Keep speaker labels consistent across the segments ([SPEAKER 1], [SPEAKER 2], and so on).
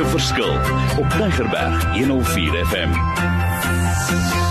[SPEAKER 1] 'n verskil op Tigerberg 104 FM.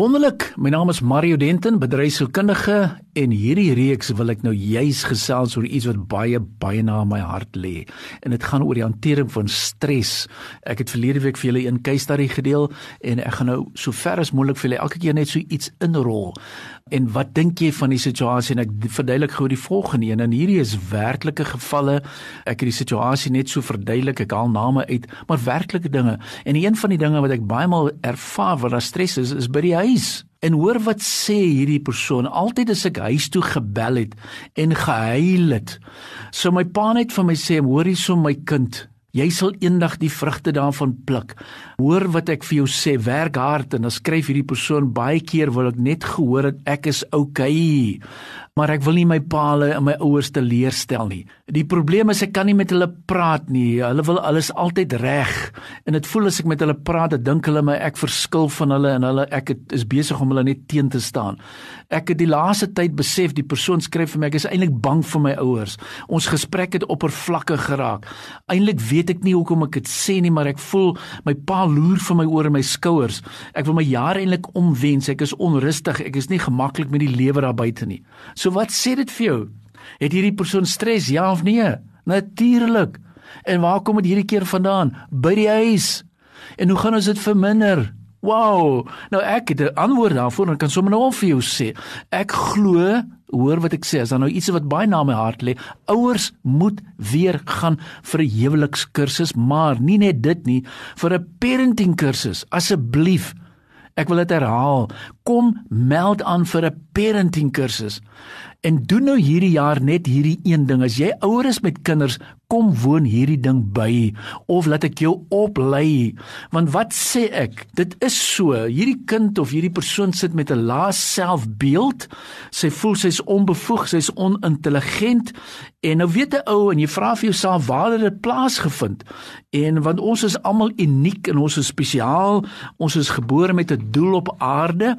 [SPEAKER 2] Wonderlik, my naam is Mario Denton, bedryfskundige en hierdie reeks wil ek nou juis gesels oor iets wat baie baie na my hart lê. En dit gaan oor die hantering van stres. Ek het verlede week vir julle 'n case study gedeel en ek gaan nou so ver as moontlik vir julle elke keer net so iets inrol. En wat dink jy van die situasie en ek verduidelik gou die volgende een en hierdie is werklike gevalle. Ek het die situasie net so verduidelik, ek haal name uit, maar werklike dinge. En een van die dinge wat ek baie maal ervaar wat daar stres is, is by die huis. En hoor wat sê hierdie persoon altyd as ek huis toe gebel het en gehuil het. So my pa net vir my sê, "Hoor hierso my kind, jy sal eendag die vrugte daarvan pluk. Hoor wat ek vir jou sê, werk hard." En dan skryf hierdie persoon baie keer wil ek net gehoor dat ek is. Okay maar ek wil nie my paale en my ouers teleurstel nie. Die probleem is ek kan nie met hulle praat nie. Hulle wil alles altyd reg en dit voel as ek met hulle praat, dan dink hulle my ek verskil van hulle en hulle ek het, is besig om hulle net teen te staan. Ek het die laaste tyd besef die persoon skryf vir my ek is eintlik bang vir my ouers. Ons gesprek het oppervlakkig geraak. Eintlik weet ek nie hoekom ek dit sê nie, maar ek voel my pa loer vir my oor en my skouers. Ek wil my jare eintlik omwens. Ek is onrustig. Ek is nie gemaklik met die lewe daar buite nie. So wat sê dit vir jou? Het hierdie persoon stres ja of nee? Natuurlik. En waar kom dit hierdie keer vandaan? By die huis. En hoe gaan ons dit verminder? Wow. Nou ek het 'n antwoord daarvoor en kan sommer nou al vir jou sê. Ek glo, hoor wat ek sê, as daar nou iets wat baie na my hart lê, ouers moet weer gaan vir 'n huwelikskursus, maar nie net dit nie, vir 'n parenting kursus asseblief. Ek wil dit herhaal. Kom meld aan vir 'n parenting kursus. En doen nou hierdie jaar net hierdie een ding. As jy ouer is met kinders, kom woon hierdie ding by of laat ek jou oplei. Want wat sê ek? Dit is so. Hierdie kind of hierdie persoon sit met 'n lae selfbeeld. Sy voel sy's onbevoeg, sy's onintelligent. En nou weet 'n ou en jy vra vir jouself waar het dit plaasgevind? En want ons is almal uniek en ons is spesiaal. Ons is gebore met 'n doel op aarde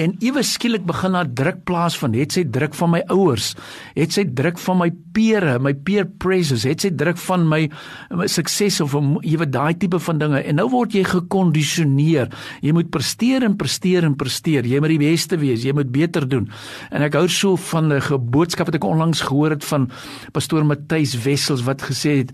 [SPEAKER 2] En ewe skielik begin daar druk plaas van het sy druk van my ouers, het sy druk van my peere, my peer pressures, het sy druk van my, my sukses of ewe daai tipe van dinge. En nou word jy gekondisioneer. Jy moet presteer en presteer en presteer. Jy moet die beste wees, jy moet beter doen. En ek hou so van 'n geboodskap wat ek onlangs gehoor het van pastoor Matthys Wessels wat gesê het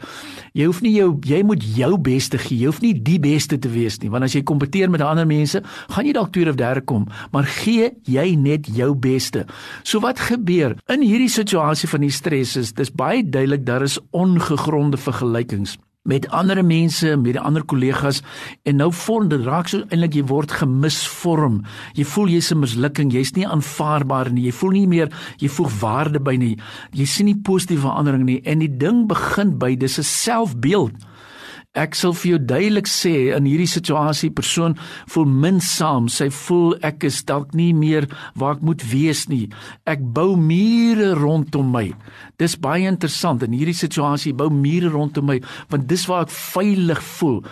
[SPEAKER 2] jy hoef nie jou jy moet jou beste gee. Jy hoef nie die beste te wees nie, want as jy kompeteer met ander mense, gaan jy dalk tweede of derde kom, maar gee jy net jou beste. So wat gebeur in hierdie situasie van die stres is dis baie duidelik daar is ongegronde vergelykings met ander mense, met die ander kollegas en nou vorm dit raak so eintlik jy word gemisvorm. Jy voel jy's 'n mislukking, jy's nie aanvaarbaar nie. Jy voel nie meer jy voeg waarde by nie. Jy sien nie positiewe verandering nie en die ding begin by dis 'n selfbeeld. Ek sal vir jou duidelik sê in hierdie situasie persoon voel minsaam, sy voel ek is dalk nie meer waar ek moet wees nie. Ek bou mure rondom my. Dis baie interessant in hierdie situasie bou mure rondom my want dis waar ek veilig voel.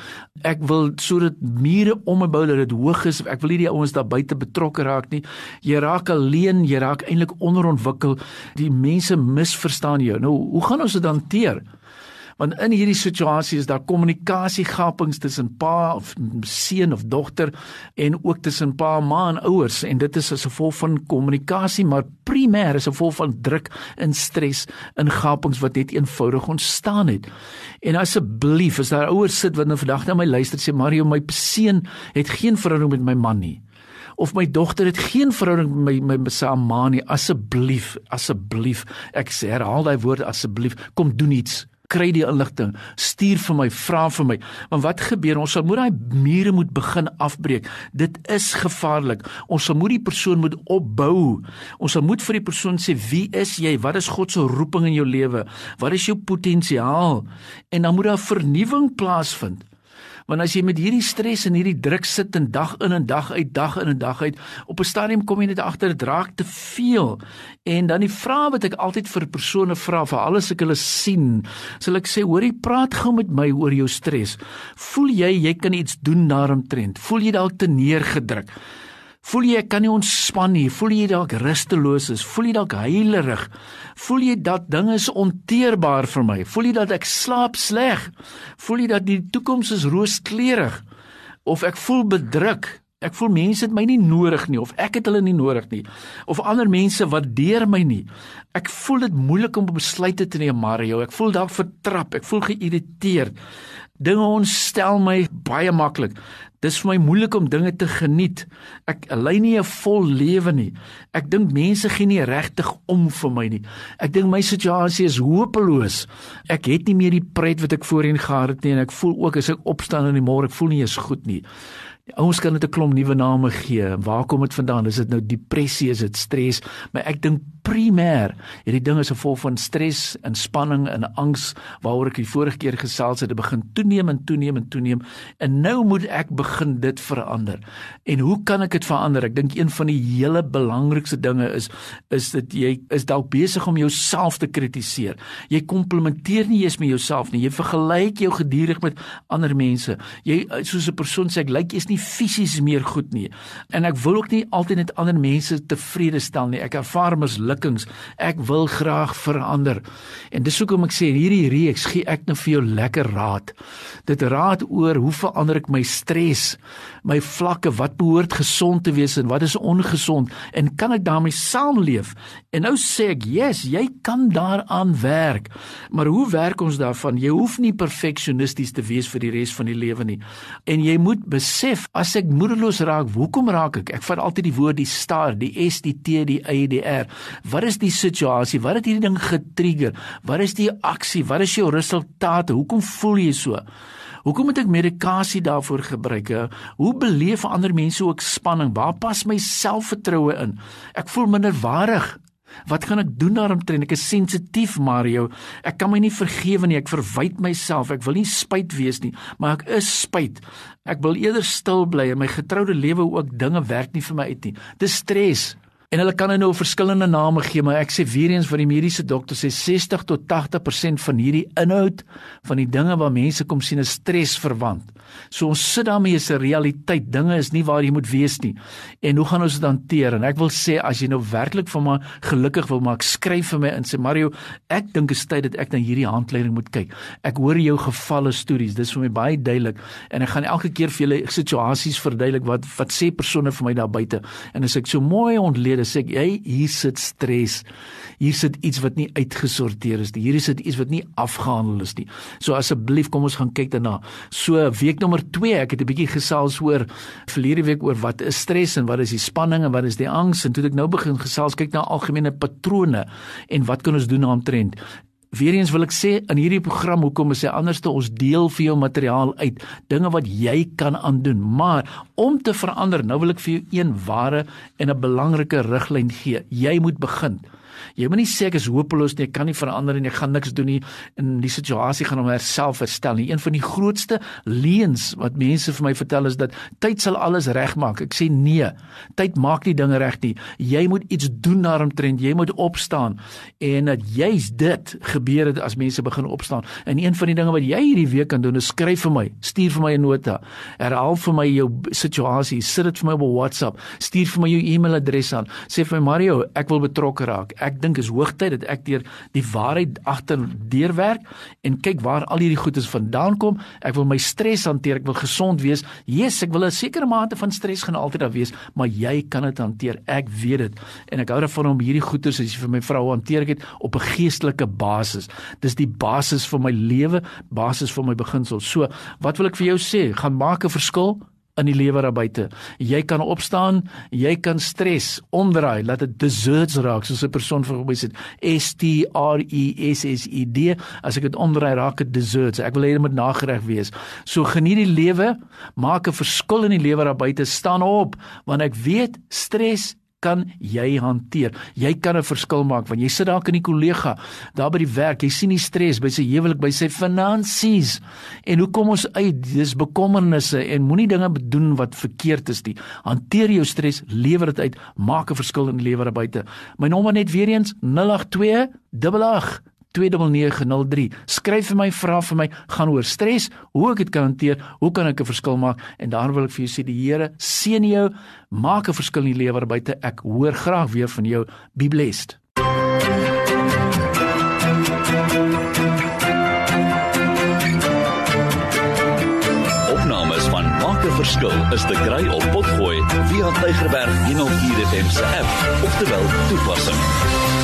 [SPEAKER 2] Ek wil sodat mure om my bou dat dit hoog is. Ek wil nie die ouens daar buite betrokke raak nie. Jy raak alleen, jy raak eintlik onderontwikkel. Die mense misverstaan jou. Nou, hoe gaan ons dit hanteer? Want in hierdie situasie is daar kommunikasiegapings tussen pa of seun of dogter en ook tussen pa en ma en ouers. En dit is as gevolg van kommunikasie maar primêr as gevolg van druk en stres in gapings wat net eenvoudig ontstaan het. En asseblief as daar ouers sit wat nou vandag na my luister sê Mario my seun het geen verhouding met my man nie. Of my dogter het geen verhouding met my my saam nie. Asseblief asseblief ek sê herhaal daai woord asseblief. Kom doen iets kry die inligting, stuur vir my, vra vir my. Want wat gebeur? Ons sal moet daai mure moet begin afbreek. Dit is gevaarlik. Ons sal moet die persoon moet opbou. Ons sal moet vir die persoon sê, "Wie is jy? Wat is God se roeping in jou lewe? Wat is jou potensiaal?" En dan moet daar vernuwing plaasvind. Want as jy met hierdie stres en hierdie druk sit en dag in en dag uit dag in en dag uit, op 'n stadium kom jy net agter dit raak te veel. En dan die vraag wat ek altyd vir persone vra vir alles ek hulle sien, sal ek sê, hoorie, praat gou met my oor jou stres. Voel jy jy kan iets doen daaromtrent? Voel jy dalk te neergedruk? Voel jy ek kan nie ontspan nie? Voel jy dalk rusteloos is? Voel jy dalk heilerig? Voel jy dat dinge is onteerbaar vir my? Voel jy dat ek slaap sleg? Voel jy dat die toekoms is rooskleurig? Of ek voel bedruk? Ek voel mense het my nie nodig nie of ek het hulle nie nodig nie of ander mense waardeer my nie. Ek voel dit moeilik om besluite te neem, Mario. Ek voel dalk vertrap, ek voel geïrriteerd. Dinge ontstel my baie maklik. Dis vir my moeilik om dinge te geniet. Ek lei nie 'n vol lewe nie. Ek dink mense gee nie regtig om vir my nie. Ek dink my situasie is hopeloos. Ek het nie meer die pret wat ek voorheen gehad het nie en ek voel ook as ek opstaan in die môre, ek voel nie eens goed nie. Die ouens kan dit 'n klomp nuwe name gee. Waar kom dit vandaan? Is dit nou depressie, is dit stres? Maar ek dink primêr hierdie ding is 'n gevolg van stres en spanning en angs waaroor ek die vorige keer gesels het. Dit begin toeneem en toeneem en toeneem en nou moet ek begin dit verander. En hoe kan ek dit verander? Ek dink een van die hele belangrikste dinge is is dit jy is dalk besig om jouself te kritiseer. Jy komplimenteer nie eens met jouself nie. Jy vergelyk jou gedurig met ander mense. Jy soos 'n persoon sê ek lyk jy's nie fisies meer goed nie. En ek wil ook nie altyd net ander mense tevrede stel nie. Ek ervaar mislukkings. Ek wil graag verander. En dis hoekom ek sê hierdie reeks gee ek nou vir jou lekker raad. Dit raad oor hoe verander ek my stres, my vlakke, wat behoort gesond te wees en wat is ongesond en kan ek daarmee saamleef? En nou sê ek, "Yes, jy kan daaraan werk." Maar hoe werk ons daarvan? Jy hoef nie perfeksionisties te wees vir die res van die lewe nie. En jy moet besef as ek moedeloos raak, hoekom raak ek? Ek vat altyd die woord die star, die S, die T, die Y, die R. Wat is die situasie? Wat het hierdie ding getrigger? Wat is die aksie? Wat is jou resultate? Hoekom voel jy so? Hoekom moet ek medikasie daarvoor gebruik? Hoe beleef ander mense ook spanning? Waar pas my selfvertroue in? Ek voel minderwaardig. Wat gaan ek doen daaromtrent? Ek is sensitief, Mario. Ek kan my nie vergewe nie. Ek verwyd myself. Ek wil nie spyt wees nie, maar ek is spyt. Ek wil eerder stil bly en my getroude lewe ook dinge werk nie vir my uit nie. Dis stres. En hulle kan nou verskillende name gee, maar ek sê weer eens vir die mediese dokter sê 60 tot 80% van hierdie inhoud van die dinge wat mense kom sien is stresverwant. So ons sit daarmee is 'n realiteit. Dinge is nie waar jy moet wees nie. En hoe gaan ons dit hanteer? En ek wil sê as jy nou werklik van my gelukkig wil maak, skryf vir my in sê Mario, ek dink dit is tyd dat ek na hierdie handleiding moet kyk. Ek hoor jou gevalle stories. Dis vir my baie duidelik en ek gaan elke keer vir julle situasies verduidelik wat wat sê persone vir my daar buite. En as ek so mooi ontlede sê ek, "Jy hier sit stres. Hier sit iets wat nie uitgesorteer is nie. Hier is dit iets wat nie afgehandel is nie." So asseblief kom ons gaan kyk daarna. So week nommer 2, ek het 'n bietjie gesels oor verlede week oor wat is stres en wat is die spanning en wat is die angs en toe ek nou begin gesels kyk na algemene patrone en wat kan ons doen daaromtrent. Weereens wil ek sê in hierdie program hoekom is hy anderste ons deel vir jou materiaal uit? Dinge wat jy kan aandoen. Maar om te verander nou wil ek vir jou een ware en 'n belangrike riglyn gee. Jy moet begin Jy moenie sê ek is hopeloos nie, ek kan nie verander nie, ek gaan niks doen nie en die situasie gaan homself herstel nie. Een van die grootste leuns wat mense vir my vertel is dat tyd sal alles regmaak. Ek sê nee. Tyd maak nie dinge reg nie. Jy moet iets doen daaromtrent. Jy moet opstaan. En dat juist dit gebeur het as mense begin opstaan. En een van die dinge wat jy hierdie week kan doen is skryf vir my, stuur vir my 'n nota. Herhaal vir my jou situasie, sit dit vir my op WhatsApp, stuur vir my jou e-mailadres aan. Sê vir my Mario, ek wil betrokke raak. Ek dink is hoogtyd dat ek deur die waarheid agter deurwerk en kyk waar al hierdie goedes vandaan kom. Ek wil my stres hanteer, ek wil gesond wees. Jesus, ek wil 'n sekere mate van stres gaan altyd daar wees, maar jy kan dit hanteer. Ek weet dit. En ek hou daarvan om hierdie goedes as jy vir my vrou hanteer ek dit op 'n geestelike basis. Dis die basis vir my lewe, basis vir my beginsel. So, wat wil ek vir jou sê? Gaan maak 'n verskil in die lewe daar buite. Jy kan opstaan, jy kan stres omdraai, laat dit desserts raak soos 'n persoon vir my sê S T R E S S E D. As ek dit omdraai raak dit desserts. Ek wil hê dit moet nagereg wees. So geniet die lewe, maak 'n verskil in die lewe daar buite, staan op want ek weet stres kan jy hanteer. Jy kan 'n verskil maak want jy sit dalk in die kollega, daar by die werk, jy sien die stres by sy huwelik, by sy finansies. En hoe kom ons uit? Dis bekommernisse en moenie dinge doen wat verkeerd is nie. Hanteer jou stres, lewer dit uit, maak 'n verskil in die lewe daar buite. My nommer net weer eens 082 88 29903. Skryf vir my, vra vir my, gaan oor stres, hoe ek dit kan hanteer, hoe kan ek 'n verskil maak? En daar wil ek vir jou sê die Here seën jou, maak 'n verskil in die lewe buite. Ek hoor graag weer van jou. Be blessed.
[SPEAKER 1] Opnames van Maak 'n Verskil is te kry op Potgooi via Tigerberg 104 FM se app of te wel toepassing.